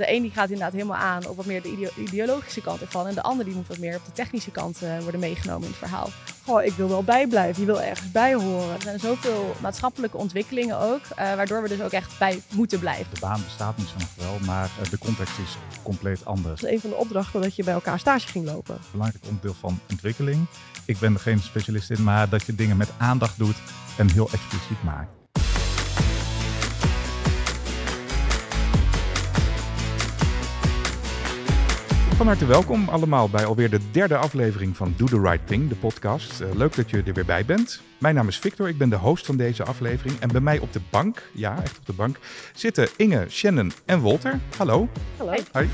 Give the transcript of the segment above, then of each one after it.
de een die gaat inderdaad helemaal aan op wat meer de ideologische kant ervan. En de ander die moet wat meer op de technische kant uh, worden meegenomen in het verhaal. Goh, ik wil wel bijblijven. Je wil ergens bij horen. Er zijn zoveel maatschappelijke ontwikkelingen ook, uh, waardoor we dus ook echt bij moeten blijven. De baan bestaat misschien nog wel, maar de context is compleet anders. een van de opdrachten dat je bij elkaar stage ging lopen. Belangrijk onderdeel van ontwikkeling. Ik ben er geen specialist in, maar dat je dingen met aandacht doet en heel expliciet maakt. Van harte welkom allemaal bij alweer de derde aflevering van Do the Right Thing, de podcast. Uh, leuk dat je er weer bij bent. Mijn naam is Victor, ik ben de host van deze aflevering. En bij mij op de bank, ja, echt op de bank, zitten Inge, Shannon en Walter. Hallo. Hallo. Hoi.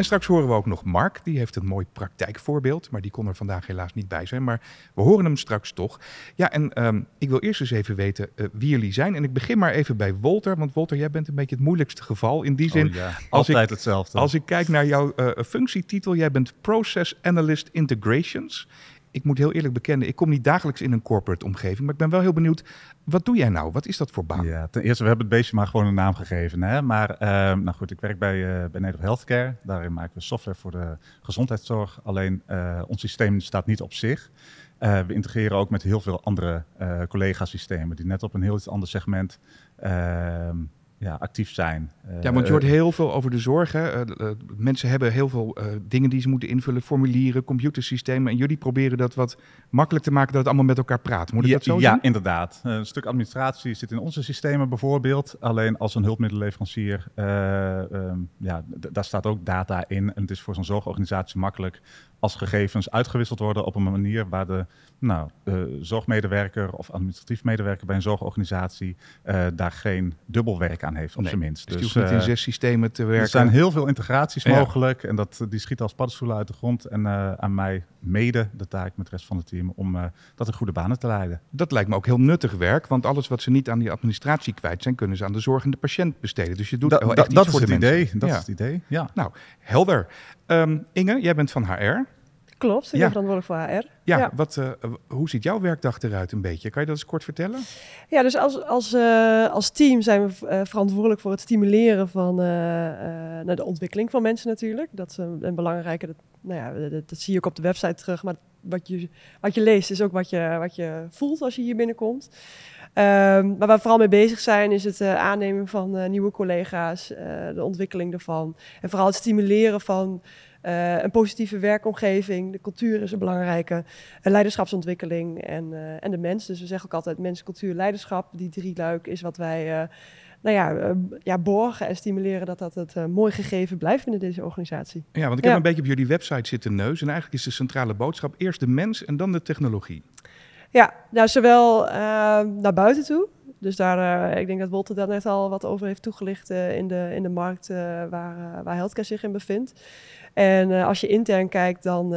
En straks horen we ook nog Mark, die heeft een mooi praktijkvoorbeeld, maar die kon er vandaag helaas niet bij zijn. Maar we horen hem straks toch. Ja, en um, ik wil eerst eens even weten uh, wie jullie zijn. En ik begin maar even bij Wolter, want Wolter, jij bent een beetje het moeilijkste geval. In die oh zin, oh ja, als altijd ik, hetzelfde. Als ik kijk naar jouw uh, functietitel, jij bent Process Analyst Integrations ik moet heel eerlijk bekennen, ik kom niet dagelijks in een corporate omgeving, maar ik ben wel heel benieuwd, wat doe jij nou? Wat is dat voor baan? Ja, ten eerste, we hebben het beestje maar gewoon een naam gegeven. Hè? Maar uh, nou goed, ik werk bij, uh, bij Nederland Healthcare. Daarin maken we software voor de gezondheidszorg. Alleen uh, ons systeem staat niet op zich. we integreren ook met heel veel andere collega-systemen die net op een heel iets ander segment ehm, ja, actief zijn. Ja, want je hoort heel veel over de zorg. Hè? Uh, mensen hebben heel veel dingen die ze moeten invullen, formulieren, computersystemen. En jullie proberen dat wat makkelijk te maken dat het allemaal met elkaar praat. Moet ik ja, dat zo Ja, inderdaad. een stuk administratie zit in onze systemen bijvoorbeeld. Alleen als een hulpmiddelenleverancier, um, ja, daar staat ook data in. En het is voor zo'n zorgorganisatie makkelijk als gegevens uitgewisseld worden op een manier waar de nou, de zorgmedewerker of administratief medewerker bij een zorgorganisatie uh, daar geen dubbelwerk aan heeft, op nee, zijn minst. Dus, dus niet in zes systemen te werken. Er zijn heel veel integraties ja. mogelijk en dat, die schieten als paddenstoelen uit de grond. En aan mij mede de taak met de rest van het team om dat in goede banen te leiden. Dat lijkt me ook heel nuttig werk, want alles wat ze niet aan die administratie kwijt zijn, kunnen ze aan de zorg en de patiënt besteden. Dus je doet da, da, echt dat iets is voor de idee. Dat ja. is het idee, ja. Nou, helder. Um, Inge, jij bent van HR. Klopt, ik Ja. ben verantwoordelijk voor HR. Ja, Ja. Wat, uh, hoe ziet jouw werkdag eruit een beetje? Kan je dat eens kort vertellen? Ja, dus als, als, uh, als team zijn we uh, verantwoordelijk voor het stimuleren van nou, de ontwikkeling van mensen natuurlijk. Dat is een belangrijke, dat, nou ja, dat, dat, zie je ook op de website terug. Maar wat je, wat je leest is ook wat je, wat je voelt als je hier binnenkomt. Um, maar waar we vooral mee bezig zijn is het aannemen van nieuwe collega's, de ontwikkeling daarvan. En vooral het stimuleren van een positieve werkomgeving, de cultuur is een belangrijke, leiderschapsontwikkeling en, en de mens. Dus we zeggen ook altijd mens, cultuur, leiderschap. Die drie luik is wat wij nou ja, ja, borgen en stimuleren dat dat het mooi gegeven blijft binnen deze organisatie. Ja, want ik heb een beetje op jullie website zitten neus en eigenlijk is de centrale boodschap eerst de mens en dan de technologie. Ja, nou zowel naar buiten toe, dus daar, uh, ik denk dat Wolter daar net al wat over heeft toegelicht uh, in, de, in de markt uh, waar, waar healthcare zich in bevindt. En als je intern kijkt, dan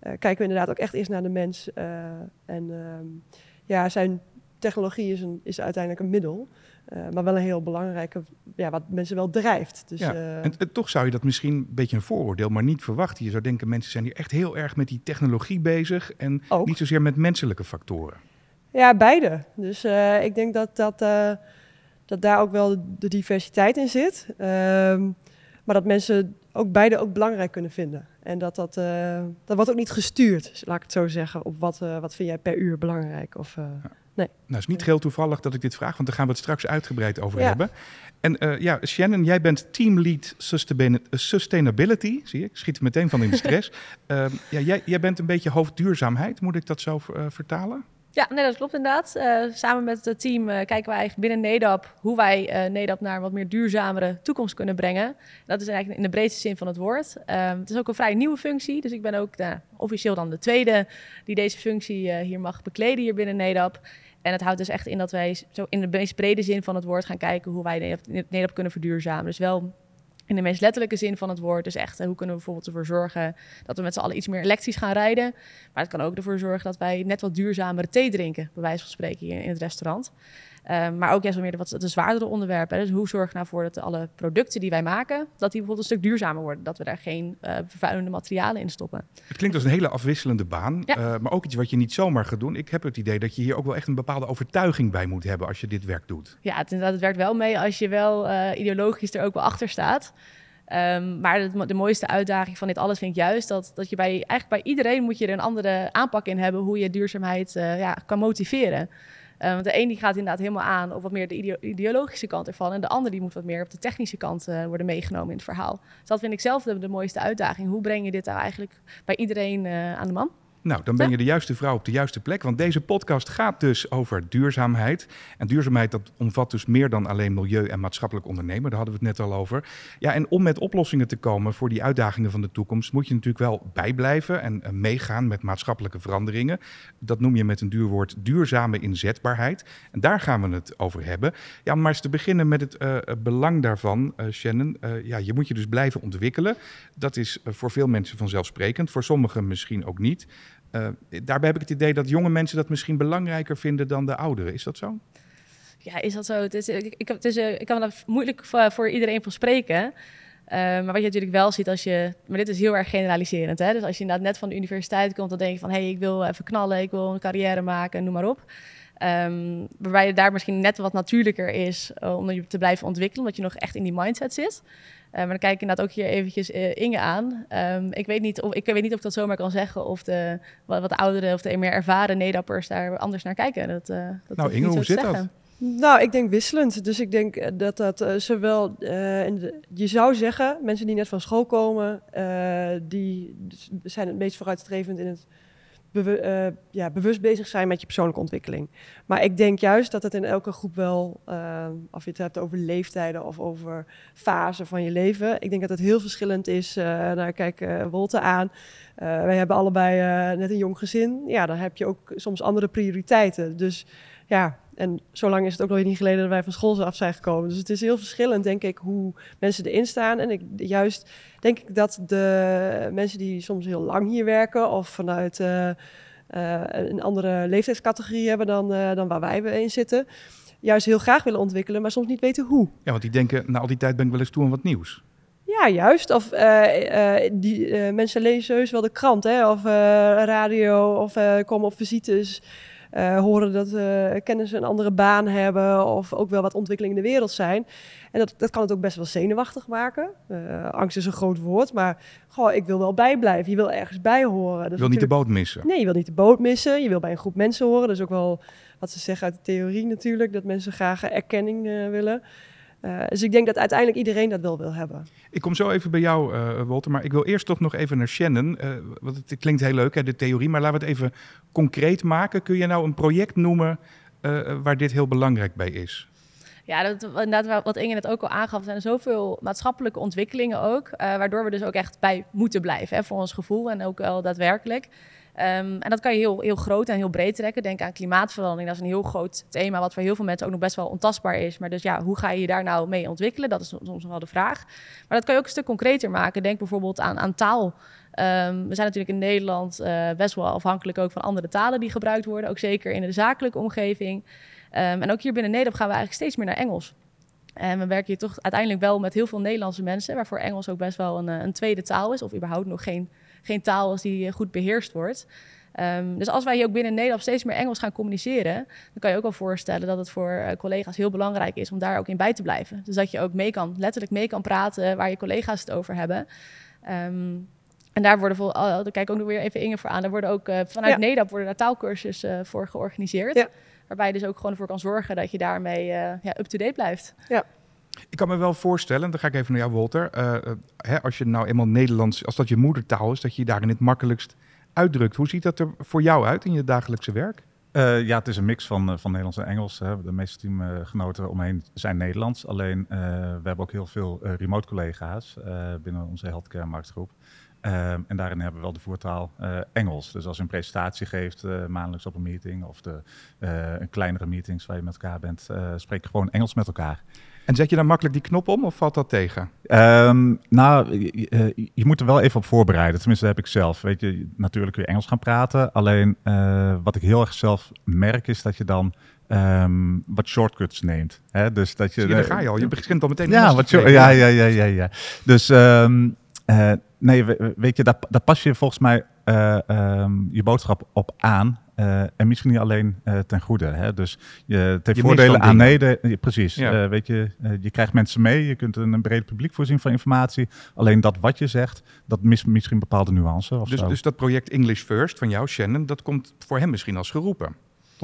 kijken we inderdaad ook echt eerst naar de mens. en ja, zijn technologie is, een, is uiteindelijk een middel. Maar wel een heel belangrijke, ja, wat mensen wel drijft. Dus, ja, en, en, toch zou je dat misschien een beetje een vooroordeel, maar niet verwachten. Je zou denken, mensen zijn hier echt heel erg met die technologie bezig en ook. niet zozeer met menselijke factoren. Ja, beide. Dus uh, ik denk dat, dat, dat daar ook wel de diversiteit in zit. Um, maar dat mensen ook beide ook belangrijk kunnen vinden. En dat dat, dat wordt ook niet gestuurd, laat ik het zo zeggen, op wat, wat vind jij per uur belangrijk. Of, ja. Nee. Nou, het is niet heel toevallig dat ik dit vraag, want daar gaan we het straks uitgebreid over ja. hebben. En ja, Shannon, jij bent teamlead sustainability. Zie je, ik schiet er meteen van in de stress. ja, jij, jij bent een beetje hoofdduurzaamheid, moet ik dat zo vertalen? Ja, nee, dat klopt inderdaad. Uh, samen met het team kijken wij eigenlijk binnen NEDAP hoe wij NEDAP naar een wat meer duurzamere toekomst kunnen brengen. Dat is eigenlijk in de breedste zin van het woord. Um, het is ook een vrij nieuwe functie, dus ik ben ook nou, officieel dan de tweede die deze functie hier mag bekleden hier binnen NEDAP. En het houdt dus echt in dat wij zo in de meest brede zin van het woord gaan kijken hoe wij NEDAP kunnen verduurzamen. Dus wel in de meest letterlijke zin van het woord. Dus echt, hoe kunnen we bijvoorbeeld ervoor zorgen dat we met z'n allen iets meer elektrisch gaan rijden. Maar het kan ook ervoor zorgen dat wij net wat duurzamere thee drinken, bij wijze van spreken hier in het restaurant. Ehm, maar ook juist wel meer de, wat de zwaardere onderwerpen. Dus hoe zorg je nou voor dat alle producten die wij maken, dat die bijvoorbeeld een stuk duurzamer worden. Dat we daar geen uh, vervuilende materialen in stoppen. Het klinkt als een hele afwisselende baan, ja. uh, maar ook iets wat je niet zomaar gaat doen. Ik heb het idee dat je hier ook wel echt een bepaalde overtuiging bij moet hebben als je dit werk doet. Ja, het, inderdaad, het werkt wel mee als je wel uh, ideologisch er ook wel achter staat. Um, maar de, de, mooiste uitdaging van dit alles vind ik juist dat, dat je bij eigenlijk bij iedereen moet je er een andere aanpak in hebben hoe je duurzaamheid uh, ja, kan motiveren. Uh, want de een die gaat inderdaad helemaal aan op wat meer de ideo ideologische kant ervan. En de ander die moet wat meer op de technische kant uh, worden meegenomen in het verhaal. Dus dat vind ik zelf de, de mooiste uitdaging. Hoe breng je dit nou eigenlijk bij iedereen uh, aan de man? Nou, dan ben je de juiste vrouw op de juiste plek. Want deze podcast gaat dus over duurzaamheid. En duurzaamheid dat omvat dus meer dan alleen milieu en maatschappelijk ondernemen. Daar hadden we het net al over. Ja, en om met oplossingen te komen voor die uitdagingen van de toekomst, moet je natuurlijk wel bijblijven en meegaan met maatschappelijke veranderingen. Dat noem je met een duur woord duurzame inzetbaarheid. En daar gaan we het over hebben. Ja, om maar eens te beginnen met het uh, belang daarvan, uh, Shannon. ja, je moet je dus blijven ontwikkelen. Dat is voor veel mensen vanzelfsprekend, voor sommigen misschien ook niet. Uh, daarbij heb ik het idee dat jonge mensen dat misschien belangrijker vinden dan de ouderen. Is dat zo? Ja, is dat zo? Het is, ik, ik, is, ik kan er moeilijk voor, voor iedereen van spreken. Uh, maar wat je natuurlijk wel ziet als je... Maar dit is heel erg generaliserend. Hè? Dus als je inderdaad net van de universiteit komt... dan denk je van, hé, hey, ik wil even knallen, ik wil een carrière maken, noem maar op. Um, waarbij het daar misschien net wat natuurlijker is om je te blijven ontwikkelen... omdat je nog echt in die mindset zit. Uh, maar dan kijk ik inderdaad ook hier eventjes uh, Inge aan. Um, ik, weet niet of, ik weet niet of ik dat zomaar kan zeggen of de wat, wat de oudere of de meer ervaren Nedappers daar anders naar kijken. Dat, uh, dat nou Inge, hoe zit dat? Nou, ik denk wisselend. Dus ik denk dat dat uh, zowel, uh, de, je zou zeggen, mensen die net van school komen, uh, die zijn het meest vooruitstrevend in het bewu ja, bewust bezig zijn met je persoonlijke ontwikkeling. Maar ik denk juist dat het in elke groep wel, of je het hebt over leeftijden of over fasen van je leven, ik denk dat het heel verschillend is. nou, kijk Wolte aan. wij hebben allebei net een jong gezin. Ja, dan heb je ook soms andere prioriteiten. Dus ja, en zo lang is het ook nog niet geleden dat wij van school af zijn gekomen. Dus het is heel verschillend, denk ik, hoe mensen erin staan. En ik, juist denk ik dat de mensen die soms heel lang hier werken... of vanuit uh, uh, een andere leeftijdscategorie hebben dan, uh, dan waar wij in zitten... juist heel graag willen ontwikkelen, maar soms niet weten hoe. Ja, want die denken, na al die tijd ben ik wel eens toe aan wat nieuws. Ja, juist. Of die, mensen lezen heus wel de krant, hè? of radio, of komen op visites... Uh, horen dat uh, kennissen een andere baan hebben of ook wel wat ontwikkelingen in de wereld zijn. En dat, dat kan het ook best wel zenuwachtig maken. Uh, angst is een groot woord, maar goh, ik wil wel bijblijven. Je wil ergens bij horen. je wil niet de boot missen. Nee, je wil niet de boot missen. Je wil bij een groep mensen horen. Dat is ook wel wat ze zeggen uit de theorie natuurlijk, dat mensen graag erkenning willen. Uh, dus ik denk dat uiteindelijk iedereen dat wel wil hebben. Ik kom zo even bij jou, uh, Walter, maar ik wil eerst toch nog even naar Shannon. Uh, want het klinkt heel leuk, hè, de theorie, maar laten we het even concreet maken. Kun je nou een project noemen waar dit heel belangrijk bij is? Ja, dat, inderdaad, wat Inge net ook al aangaf, er zijn zoveel maatschappelijke ontwikkelingen ook, waardoor we dus ook echt bij moeten blijven, hè, voor ons gevoel en ook wel daadwerkelijk. Um, en dat kan je heel, heel groot en heel breed trekken. Denk aan klimaatverandering. Dat is een heel groot thema wat voor heel veel mensen ook nog best wel ontastbaar is. Maar dus ja, hoe ga je je daar nou mee ontwikkelen? Dat is soms nog wel de vraag. Maar dat kan je ook een stuk concreter maken. Denk bijvoorbeeld aan, aan taal. Um, we zijn natuurlijk in Nederland uh, best wel afhankelijk ook van andere talen die gebruikt worden. Ook zeker in de zakelijke omgeving. Um, en ook hier binnen Nederland gaan we eigenlijk steeds meer naar Engels. En we werken hier toch uiteindelijk wel met heel veel Nederlandse mensen, waarvoor Engels ook best wel een, een tweede taal is, of überhaupt nog geen geen taal als die goed beheerst wordt. Um, dus als wij hier ook binnen Nederland steeds meer Engels gaan communiceren, dan kan je ook wel voorstellen dat het voor uh, collega's heel belangrijk is om daar ook in bij te blijven. Dus dat je ook mee kan, letterlijk mee kan praten waar je collega's het over hebben. Um, en daar worden voor, oh, daar kijk ik ook nog weer even Inge voor aan. Daar worden ook uh, vanuit ja. Nederland worden daar taalkursussen voor georganiseerd. Ja. Waarbij je dus ook gewoon voor kan zorgen dat je daarmee ja, up-to-date blijft. Ja. Ik kan me wel voorstellen, dan ga ik even naar jou, Walter. Uh, hè, als je nou eenmaal Nederlands, als dat je moedertaal is, dat je je daarin het makkelijkst uitdrukt. Hoe ziet dat er voor jou uit in je dagelijkse werk? Uh, ja, het is een mix van, van Nederlands en Engels. Hè. De meeste teamgenoten omheen zijn Nederlands. Alleen we hebben ook heel veel remote collega's binnen onze healthcare marktgroep. Um, en daarin hebben we wel de voertaal Engels. Dus als je een presentatie geeft maandelijks op een meeting of de, een kleinere meetings waar je met elkaar bent, spreek gewoon Engels met elkaar. En zet je dan makkelijk die knop om of valt dat tegen? Um, nou, je, je, moet er wel even op voorbereiden. Tenminste, dat heb ik zelf. Weet je, natuurlijk kun je Engels gaan praten. Alleen wat ik heel erg zelf merk is dat je dan ehm, wat shortcuts neemt. Hè? Dus dat je, Zie je, daar ga je al. Je begint al meteen ja, wat ja, ja, ja, ja, ja. Dus ehm, eh, nee, we- weet je, daar, daar pas je volgens mij eh, ehm, je boodschap op aan. Eh, en misschien niet alleen eh, ten goede. Hè? Dus je, het heeft Je mist voordelen aan. Ja, precies. Ja. Eh, weet je, eh, je krijgt mensen mee. Je kunt een, een breed publiek voorzien van informatie. Alleen dat wat je zegt, dat mist misschien bepaalde nuance. Of Dus, dus dat project English First van jou, Shannon, dat komt voor hem misschien als geroepen.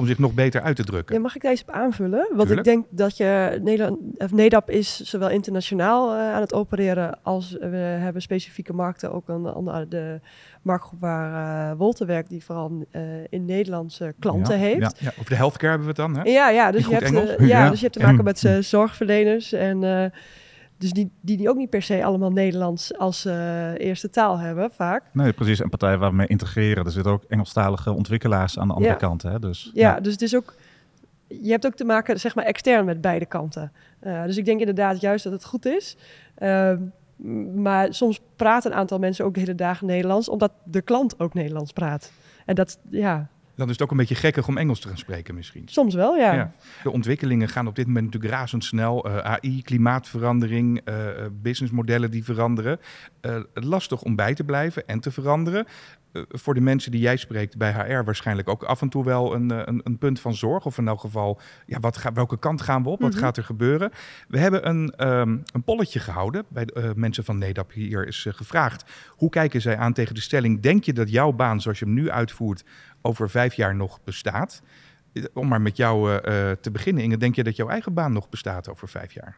Om zich nog beter uit te drukken. Ja, mag ik deze op aanvullen? Want Tuurlijk. ik denk dat je Nederland, NEDAP is zowel internationaal eh, aan het opereren als we hebben specifieke markten. Ook een andere de marktgroep waar eh Wolter werkt, die vooral eh, in Nederlandse klanten Ja, heeft. ja. Ja, over de healthcare hebben we het dan, hè? Ja, ja, dus, je hebt, ja, dus je hebt te maken En- met zorgverleners. En, dus die, die, die ook niet per se allemaal Nederlands als eh, eerste taal hebben, vaak. Nee, precies. En partijen waar we mee integreren. Er zitten ook Engelstalige ontwikkelaars aan de andere Ja. kant. Hè? Dus, Ja, dus het is ook. Je hebt ook te maken, zeg maar, extern met beide kanten. Eh, dus ik denk inderdaad juist dat het goed is. Ehm, maar soms praten een aantal mensen ook de hele dagen Nederlands, omdat de klant ook Nederlands praat. En dat, ja, Dan is het ook een beetje gekkig om Engels te gaan spreken misschien. soms wel, ja. Ja. De ontwikkelingen gaan op dit moment natuurlijk razendsnel. Eh, AI, klimaatverandering, eh, eh, businessmodellen die veranderen. Eh, lastig om bij te blijven en te veranderen. Eh, voor de mensen die jij spreekt bij HR waarschijnlijk ook af en toe wel een, eh, een, een punt van zorg. Of in elk geval, ja, wat ga, welke kant gaan we op? Wat Mhm. gaat er gebeuren? We hebben een, ehm, een polletje gehouden. Bij de, eh, mensen van NEDAP hier is gevraagd. Hoe kijken zij aan tegen de stelling? Denk je dat jouw baan zoals je hem nu uitvoert over vijf jaar nog bestaat? Om maar met jou te beginnen, Inge. Denk je dat jouw eigen baan nog bestaat over vijf jaar?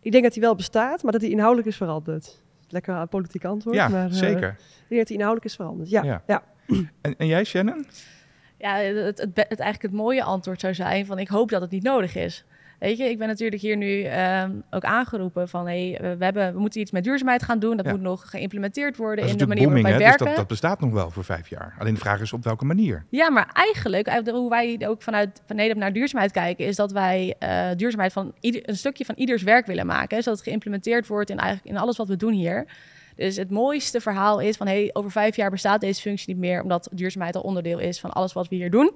Ik denk dat die wel bestaat, maar dat die inhoudelijk is veranderd. Lekker een politiek antwoord. ja, maar, eh, zeker. dat die inhoudelijk is veranderd. Ja, Ja. ja. En, en jij, Shannon? Ja, het, het, het eigenlijk het mooie antwoord zou zijn van ik hoop dat het niet nodig is. Weet je, ik ben natuurlijk hier nu ehm, ook aangeroepen van hey, we, hebben, we moeten iets met duurzaamheid gaan doen. Dat Ja. moet nog geïmplementeerd worden Dat in de manier booming, waarop hè? wij Dus dat, werken. dat bestaat nog wel voor vijf jaar. Alleen de vraag is op welke manier. Ja, maar eigenlijk, hoe wij ook vanuit van Nederland naar duurzaamheid kijken, is dat wij eh, duurzaamheid van ieder, een stukje van ieders werk willen maken. Zodat het geïmplementeerd wordt in, eigenlijk in alles wat we doen hier. Dus het mooiste verhaal is van hey, over vijf jaar bestaat deze functie niet meer, omdat duurzaamheid al onderdeel is van alles wat we hier doen.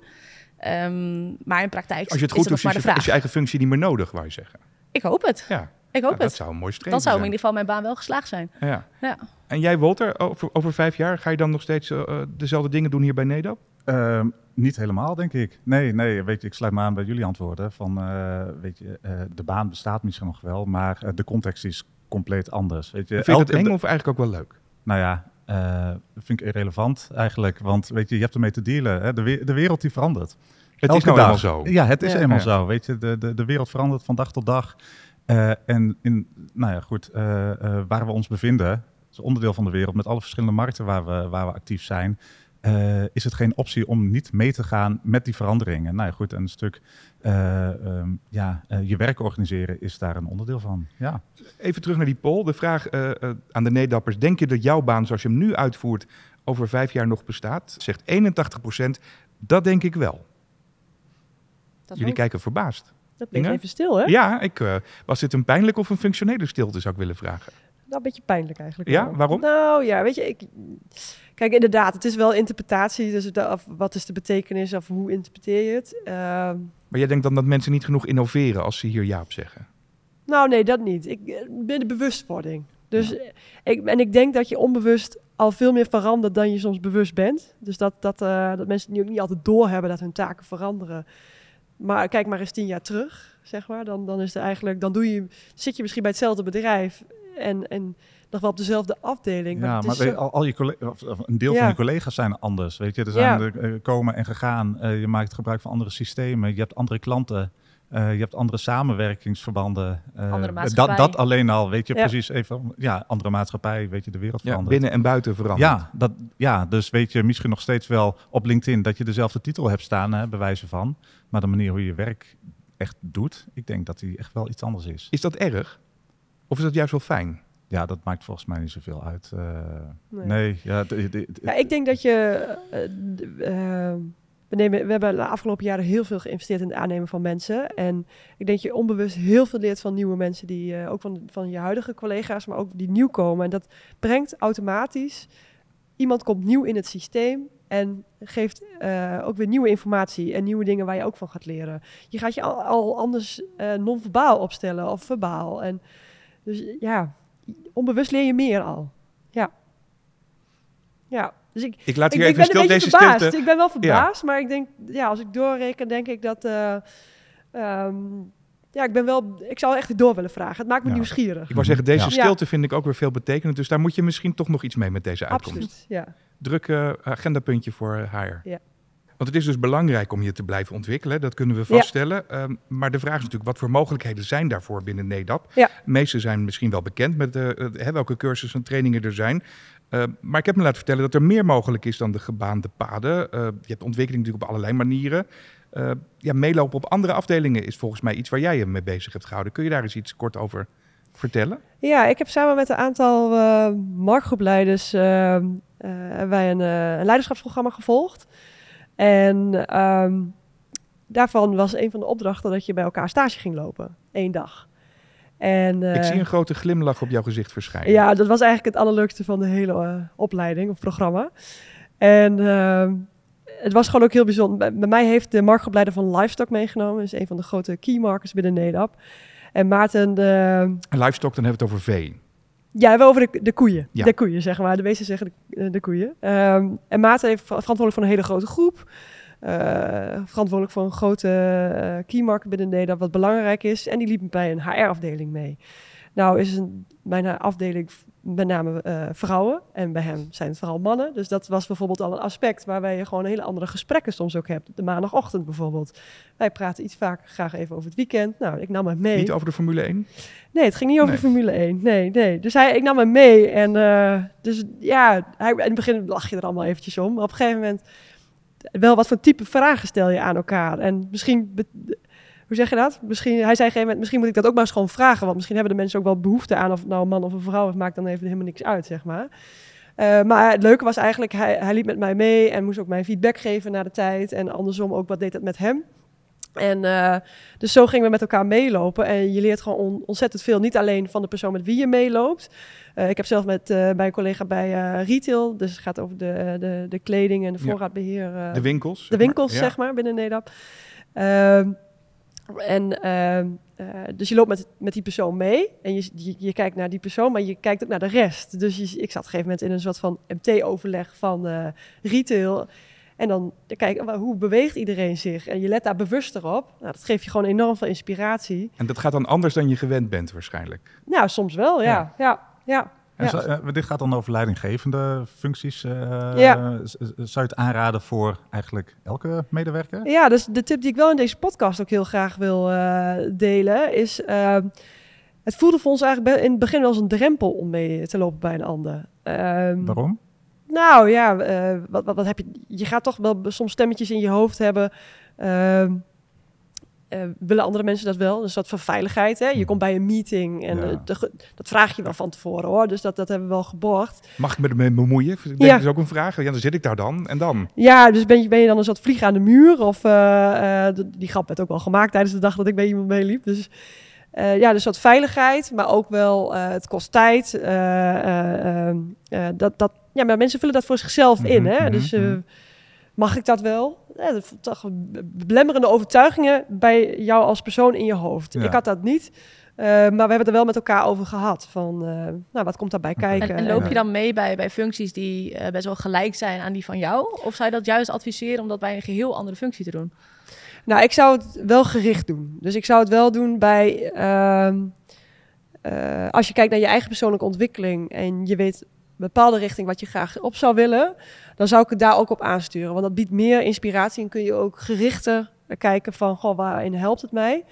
Ehm, maar in praktijk Als je het is goed dat doet, is maar je, de vraag. is je eigen functie niet meer nodig, wou je zeggen. Ik hoop het. Ja, Ik hoop Nou, dat het. zou een mooi streven Dan zou in ieder geval mijn baan wel geslaagd zijn. Ja. Ja. En jij, Walter, over, over vijf jaar ga je dan nog steeds eh, eh, dezelfde dingen doen hier bij NEDAP? Ehm, niet helemaal, denk ik. Nee, nee, weet je, ik sluit me aan bij jullie antwoorden. Van, eh, weet je, eh, de baan bestaat misschien nog wel, maar de context is compleet anders. Weet je, Vind je dat eng of eigenlijk ook wel leuk? Nou ja, eh, dat vind ik irrelevant eigenlijk, want weet je, je hebt ermee te dealen. Hè? De, we- de wereld die verandert. Het Elke is nou dag. eenmaal zo. Ja, het is Ja. eenmaal Ja. zo. Weet je, de, de, de wereld verandert van dag tot dag. Eh, en in, nou ja, goed, eh, eh, waar we ons bevinden, is onderdeel van de wereld met alle verschillende markten waar we, waar we actief zijn. Eh, is het geen optie om niet mee te gaan met die veranderingen? Nou ja, goed, en een stuk eh, ehm, ja, eh, je werk organiseren is daar een onderdeel van. Ja. Even terug naar die poll. De vraag aan de NEDAppers. Denk je dat jouw baan zoals je hem nu uitvoert over vijf jaar nog bestaat? Zegt 81% Dat denk ik wel. Dat Jullie ook. kijken verbaasd. Dat bleef Inge? even stil, hè? Ja, ik, eh, was dit een pijnlijke of een functionele stilte, zou ik willen vragen. Nou, een beetje pijnlijk eigenlijk. Ja, wel. waarom? Nou ja, weet je, ik... Kijk, inderdaad, het is wel interpretatie. Dus de, of, wat is de betekenis of hoe interpreteer je het? Ehm, Maar jij denkt dan dat mensen niet genoeg innoveren als ze hier ja op zeggen? nou, nee, dat niet. Ik eh, ben de bewustwording. Dus eh, ik, en ik denk dat je onbewust al veel meer verandert dan je soms bewust bent. Dus dat, dat, eh, dat mensen nu ook niet altijd doorhebben dat hun taken veranderen. Maar kijk maar eens tien jaar terug, zeg maar. Dan, dan is er eigenlijk, dan doe je, zit je misschien bij hetzelfde bedrijf en, en nog wel op dezelfde afdeling. Ja, het maar zo- al, al je collega, of, of een deel Ja. van je collega's zijn anders. Weet je, er zijn Ja. er, eh, komen en gegaan. Eh, je maakt gebruik van andere systemen. Je hebt andere klanten. eh, je hebt andere samenwerkingsverbanden. Andere dat, maatschappij. dat alleen al, weet je, Ja. precies even. Ja, andere maatschappij, weet je, de wereld Ja, verandert. binnen en buiten veranderen. Ja, dat, ja, dus weet je misschien nog steeds wel op LinkedIn dat je dezelfde titel hebt staan, hè, bij wijze van. Maar de manier hoe je werk echt doet, ik denk dat die echt wel iets anders is. Is dat erg? Of is dat juist wel fijn? Ja, dat maakt volgens mij niet zoveel uit. eh, Nee. nee. ja, Ja, ik denk dat je. eh, eh, we, nemen, we hebben de afgelopen jaren heel veel geïnvesteerd in het aannemen van mensen. En ik denk dat je onbewust heel veel leert van nieuwe mensen, die eh, ook van, van je huidige collega's, maar ook die nieuw komen. En dat brengt automatisch. Iemand komt nieuw in het systeem. En geeft eh, ook weer nieuwe informatie en nieuwe dingen waar je ook van gaat leren. Je gaat je al, al anders eh, non-verbaal opstellen of verbaal. En dus ja, onbewust leer je meer al. Ja. Ja, dus ik, Ik laat ik, hier ik even ben een stil beetje deze verbaasd. stilte. Ik ben wel verbaasd, maar ik denk, ja, als ik doorreken, denk ik dat... eh, ehm, ja, ik ben wel... Ik zou echt door willen vragen. Het maakt me Ja. nieuwsgierig. Ik wou zeggen, deze Ja. stilte vind ik ook weer veel betekenend. Dus daar moet je misschien toch nog iets mee met deze uitkomst. Absoluut, ja. Druk eh, agendapuntje voor eh, HR. Ja. Want het is dus belangrijk om je te blijven ontwikkelen, dat kunnen we Ja. vaststellen. Ehm, maar de vraag is natuurlijk, wat voor mogelijkheden zijn daarvoor binnen NEDAP? Ja. De meeste zijn misschien wel bekend met eh, hè, welke cursussen en trainingen er zijn. Eh, maar ik heb me laten vertellen dat er meer mogelijk is dan de gebaande paden. Eh, je hebt ontwikkeling natuurlijk op allerlei manieren. Ja, meelopen op andere afdelingen is volgens mij iets waar jij je mee bezig hebt gehouden. Kun je daar eens iets kort over vertellen? Ja, ik heb samen met een aantal eh marktgroepleiders eh, eh, wij een, een leiderschapsprogramma gevolgd. En ehm, daarvan was een van de opdrachten dat je bij elkaar stage ging lopen. één dag. En, ik eh, zie een grote glimlach op jouw gezicht verschijnen. Ja, dat was eigenlijk het allerleukste van de hele eh, opleiding of programma. En ehm, het was gewoon ook heel bijzonder. Bij, bij mij heeft de marktopleider van Livestock meegenomen. Dat is een van de grote key markets binnen NEDAP. En Maarten, de, En livestock, dan hebben we het over vee. Ja, wel over de, de koeien. Ja. De koeien, zeg maar. De meesten zeggen de, eh, de koeien. Ehm, en Maarten heeft ver- verantwoordelijk voor een hele grote groep. Eh, verantwoordelijk voor een grote eh key market binnen Nederland, wat belangrijk is. En die liep bij een HR-afdeling mee. Nou is een, mijn afdeling met name eh, vrouwen. En bij hem zijn het vooral mannen. Dus dat was bijvoorbeeld al een aspect waarbij je gewoon hele andere gesprekken soms ook hebt. De maandagochtend bijvoorbeeld. Wij praten iets vaker graag even over het weekend. Nou, ik nam hem mee. Niet over de Formule 1? Nee, het ging niet over Nee. de Formule 1. Nee, nee. Dus hij, ik nam hem mee. En eh, dus ja, hij, in het begin lach je er allemaal eventjes om. Maar op een gegeven moment wel wat voor type vragen stel je aan elkaar. En misschien, hoe zeg je dat? Misschien, hij zei op een gegeven moment, misschien moet ik dat ook maar eens gewoon vragen. Want misschien hebben de mensen ook wel behoefte aan of het nou een man of een vrouw is. Maakt dan even helemaal niks uit, zeg maar. Eh, maar het leuke was eigenlijk, hij, hij liep met mij mee en moest ook mij feedback geven na de tijd. En andersom ook, wat deed het met hem? En eh, dus zo gingen we met elkaar meelopen. En je leert gewoon on- ontzettend veel. Niet alleen van de persoon met wie je meeloopt. Eh, ik heb zelf met bij een collega bij retail. Dus het gaat over de, de, de kleding en de voorraadbeheer. eh, De winkels? de zeg maar. winkels, zeg maar, binnen Nederland. En ehm, eh, dus je loopt met, met die persoon mee en je, je, je kijkt naar die persoon, maar je kijkt ook naar de rest. Dus je, ik zat op een gegeven moment in een soort van MT-overleg van eh, retail. En dan kijk je, hoe beweegt iedereen zich? En je let daar bewuster op. Nou, dat geeft je gewoon enorm veel inspiratie. En dat gaat dan anders dan je gewend bent waarschijnlijk. Nou, soms wel, ja. Ja, ja. En Ja. eh, dit gaat dan over leidinggevende functies. eh, Ja. Zou je het aanraden voor eigenlijk elke medewerker? Ja, dus de tip die ik wel in deze podcast ook heel graag wil eh, delen is... ehm, het voelde voor ons eigenlijk in het begin wel als een drempel om mee te lopen bij een ander. Ehm, Waarom? Nou ja, wat, wat, wat heb je? Je gaat toch wel soms stemmetjes in je hoofd hebben. Ehm, eh, willen andere mensen dat wel? Dus wat van veiligheid. Hè? Je komt bij een meeting en Ja. eh, de dat vraag je wel van tevoren hoor. Dus dat, dat hebben we wel geborgd. Mag ik me ermee bemoeien? Ik denk, Ja. Dat is ook een vraag. Ja, dan zit ik daar dan. En dan? Ja, dus ben je, ben je dan een soort vlieg aan de muur? Of eh, die grap werd ook wel gemaakt tijdens de dag dat ik bij iemand meeliep. Dus ja, dus wat veiligheid, maar ook wel het kost tijd. eh, eh, ehm, eh, dat, dat, ja, maar mensen vullen dat voor zichzelf in. Mhm, Hè? mhm, Dus mhm. Mag ik dat wel? Ja, dat voelt toch belemmerende overtuigingen bij jou als persoon in je hoofd. Ja. Ik had dat niet. eh, maar we hebben het er wel met elkaar over gehad. Van, eh, nou, wat komt daarbij kijken? En, en loop je dan mee bij, bij functies die eh, best wel gelijk zijn aan die van jou? Of zou je dat juist adviseren om dat bij een geheel andere functie te doen? Nou, ik zou het wel gericht doen. Dus ik zou het wel doen bij. ehm, eh, als je kijkt naar je eigen persoonlijke ontwikkeling en je weet een bepaalde richting wat je graag op zou willen, dan zou ik het daar ook op aansturen. Want dat biedt meer inspiratie en kun je ook gerichter kijken van, goh, waarin helpt het mij?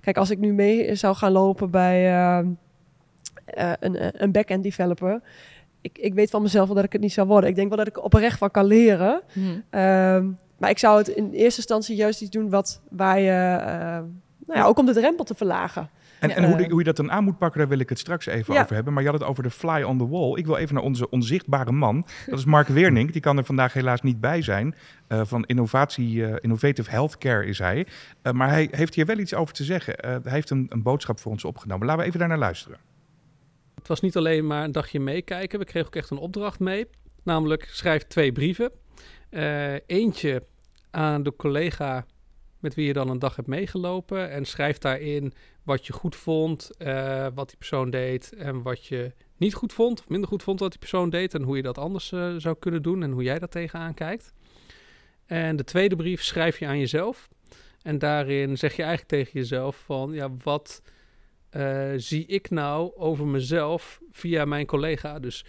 Kijk, als ik nu mee zou gaan lopen bij ehm, eh, een, een back-end developer, ik, ik weet van mezelf wel dat ik het niet zou worden. Ik denk wel dat ik oprecht van kan leren. Ehm, maar ik zou het in eerste instantie juist iets doen wat waar je, ehm, nou ja, ook om de drempel te verlagen. En, Ja. en hoe, Eh. hoe je dat dan aan moet pakken, daar wil ik het straks even Ja. over hebben. Maar je had het over de fly on the wall. Ik wil even naar onze onzichtbare man. Dat is Mark Weernink. Die kan er vandaag helaas niet bij zijn. Eh, van innovatie, eh, Innovative Healthcare is hij. Eh, maar hij heeft hier wel iets over te zeggen. Eh, hij heeft een, een boodschap voor ons opgenomen. Laten we even daar naar luisteren. Het was niet alleen maar een dagje meekijken. We kregen ook echt een opdracht mee. Namelijk schrijf twee brieven. Eh, eentje aan de collega met wie je dan een dag hebt meegelopen. En schrijf daarin wat je goed vond, eh, wat die persoon deed en wat je niet goed vond, of minder goed vond wat die persoon deed en hoe je dat anders eh, zou kunnen doen en hoe jij daar tegenaan kijkt. En de tweede brief schrijf je aan jezelf. En daarin zeg je eigenlijk tegen jezelf van, ja, wat eh, zie ik nou over mezelf via mijn collega? Dus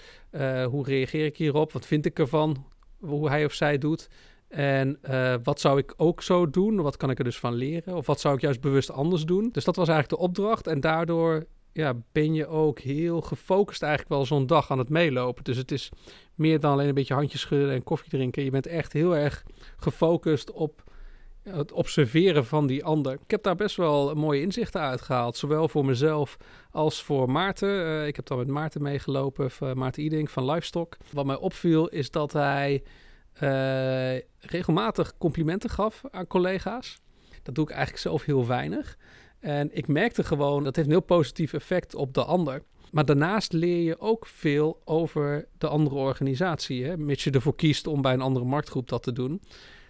hoe reageer ik hierop? Wat vind ik ervan? Hoe hij of zij doet? En eh, wat zou ik ook zo doen? Wat kan ik er dus van leren? Of wat zou ik juist bewust anders doen? Dus dat was eigenlijk de opdracht. En daardoor ja, ben je ook heel gefocust eigenlijk wel zo'n dag aan het meelopen. Dus het is meer dan alleen een beetje handjes schudden en koffie drinken. Je bent echt heel erg gefocust op het observeren van die ander. Ik heb daar best wel mooie inzichten uit gehaald. Zowel voor mezelf als voor Maarten. Uh, ik heb dan met Maarten meegelopen, van Maarten Iding van Livestock. Wat mij opviel is dat hij uh, regelmatig complimenten gaf aan collega's. Dat doe ik eigenlijk zelf heel weinig. En ik merkte gewoon, dat heeft een heel positief effect op de ander. Maar daarnaast leer je ook veel over de andere organisatie. Hè? Mits je ervoor kiest om bij een andere marktgroep dat te doen.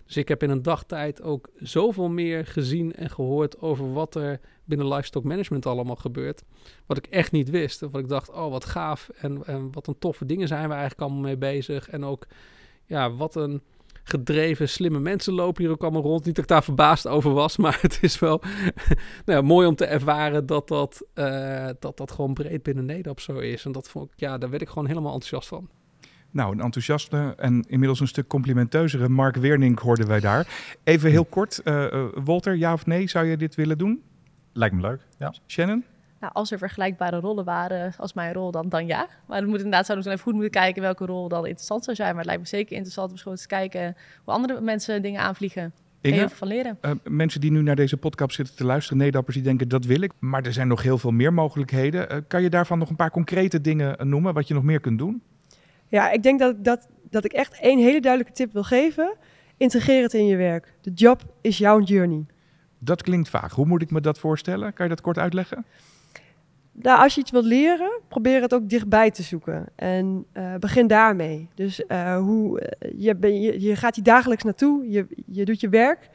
Dus ik heb in een dagtijd ook zoveel meer gezien en gehoord over wat er binnen livestock management allemaal gebeurt. Wat ik echt niet wist. Wat ik dacht, oh wat gaaf en, en wat een toffe dingen zijn we eigenlijk allemaal mee bezig. En ook, ja, wat een gedreven, slimme mensen lopen hier ook allemaal rond. Niet dat ik daar verbaasd over was, maar het is wel nou ja, mooi om te ervaren dat dat, uh, dat dat gewoon breed binnen Nederland zo is. En dat vond ik, ja, daar werd ik gewoon helemaal enthousiast van. Nou, een enthousiaste en inmiddels een stuk complimenteuzere Mark Wernink hoorden wij daar. Even heel kort, uh, uh, Walter, ja of nee, zou je dit willen doen? Lijkt me leuk, ja. Shannon? Nou, als er vergelijkbare rollen waren als mijn rol, dan, dan ja. Maar dan moet inderdaad zouden we even goed moeten kijken welke rol dan interessant zou zijn. Maar het lijkt me zeker interessant om gewoon te kijken hoe andere mensen dingen aanvliegen. Inge, heel veel van leren. Uh, mensen die nu naar deze podcast zitten te luisteren, Nederlanders die denken dat wil ik. Maar er zijn nog heel veel meer mogelijkheden. Uh, kan je daarvan nog een paar concrete dingen noemen wat je nog meer kunt doen? Ja, ik denk dat, dat, dat ik echt één hele duidelijke tip wil geven. Integreer het in je werk. De job is jouw journey. Dat klinkt vaag. Hoe moet ik me dat voorstellen? Kan je dat kort uitleggen? Nou, als je iets wilt leren, probeer het ook dichtbij te zoeken. En uh, begin daarmee. Dus uh, hoe, uh, je, ben, je, je, gaat hier dagelijks naartoe, je, je doet je werk.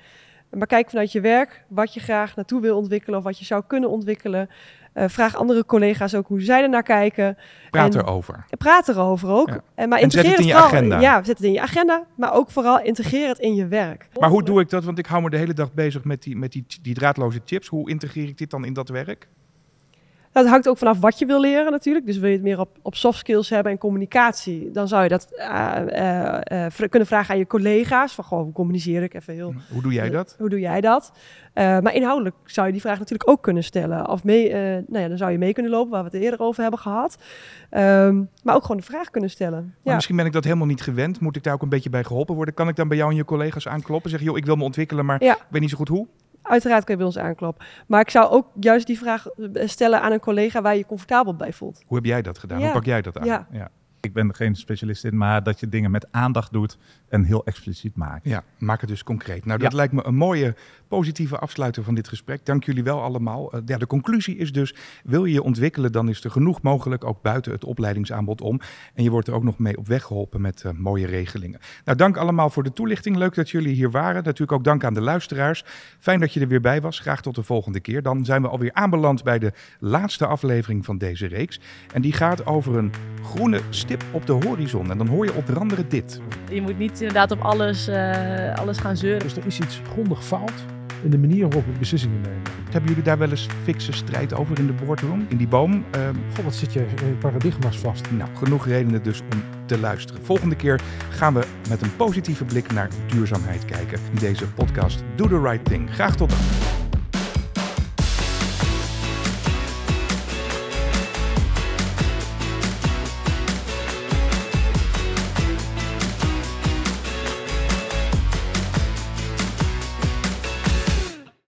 Maar kijk vanuit je werk wat je graag naartoe wil ontwikkelen of wat je zou kunnen ontwikkelen. vraag andere collega's ook hoe zij er naar kijken. Praat en, erover. Praat erover ook. Ja. En, maar en zet het in je vooral, agenda. Ja, zet het in je agenda. Maar ook vooral integreer het in je werk. Maar hoe doe ik dat? Want ik hou me de hele dag bezig met die, met die, die draadloze chips. Hoe integreer ik dit dan in dat werk? Het hangt ook vanaf wat je wil leren natuurlijk. Dus wil je het meer op, op soft skills hebben en communicatie, dan zou je dat uh, uh, uh, kunnen vragen aan je collega's. Van gewoon, hoe communiceer ik even heel. Hoe doe jij dat? Hoe doe jij dat? maar inhoudelijk zou je die vraag natuurlijk ook kunnen stellen. Of mee, nou ja, dan zou je mee kunnen lopen, waar we het eerder over hebben gehad. Um, maar ook gewoon de vraag kunnen stellen. Maar ja. misschien ben ik dat helemaal niet gewend. Moet ik daar ook een beetje bij geholpen worden? Kan ik dan bij jou en je collega's aankloppen? Zeggen, joh, ik wil me ontwikkelen, maar ja. ik weet niet zo goed hoe? Uiteraard kan je bij ons aankloppen. Maar ik zou ook juist die vraag stellen aan een collega waar je je comfortabel bij voelt. Hoe heb jij dat gedaan? Ja. Hoe pak jij dat aan? Ja. ja. Ik ben er geen specialist in, maar dat je dingen met aandacht doet en heel expliciet maakt. Ja, maak het dus concreet. Nou, dat ja. lijkt me een mooie positieve afsluiter van dit gesprek. Dank jullie wel allemaal. Uh, ja, de conclusie is dus, wil je je ontwikkelen, dan is er genoeg mogelijk, ook buiten het opleidingsaanbod om. En je wordt er ook nog mee op weg geholpen met uh, mooie regelingen. Nou, dank allemaal voor de toelichting. Leuk dat jullie hier waren. Natuurlijk ook dank aan de luisteraars. Fijn dat je er weer bij was. Graag tot de volgende keer. Dan zijn we alweer aanbeland bij de laatste aflevering van deze reeks. En die gaat over een groene stip op de horizon. En dan hoor je onder andere dit. Je moet niet inderdaad op alles, uh, alles gaan zeuren. Dus er is iets grondig fout in de manier waarop we beslissingen nemen. Hebben jullie daar wel eens fikse strijd over in de boardroom, in die boom? Uh, Goh, wat zit je in paradigma's vast. Nou, genoeg redenen dus om te luisteren. Volgende keer gaan we met een positieve blik naar duurzaamheid kijken in deze podcast Do the Right Thing. Graag tot dan.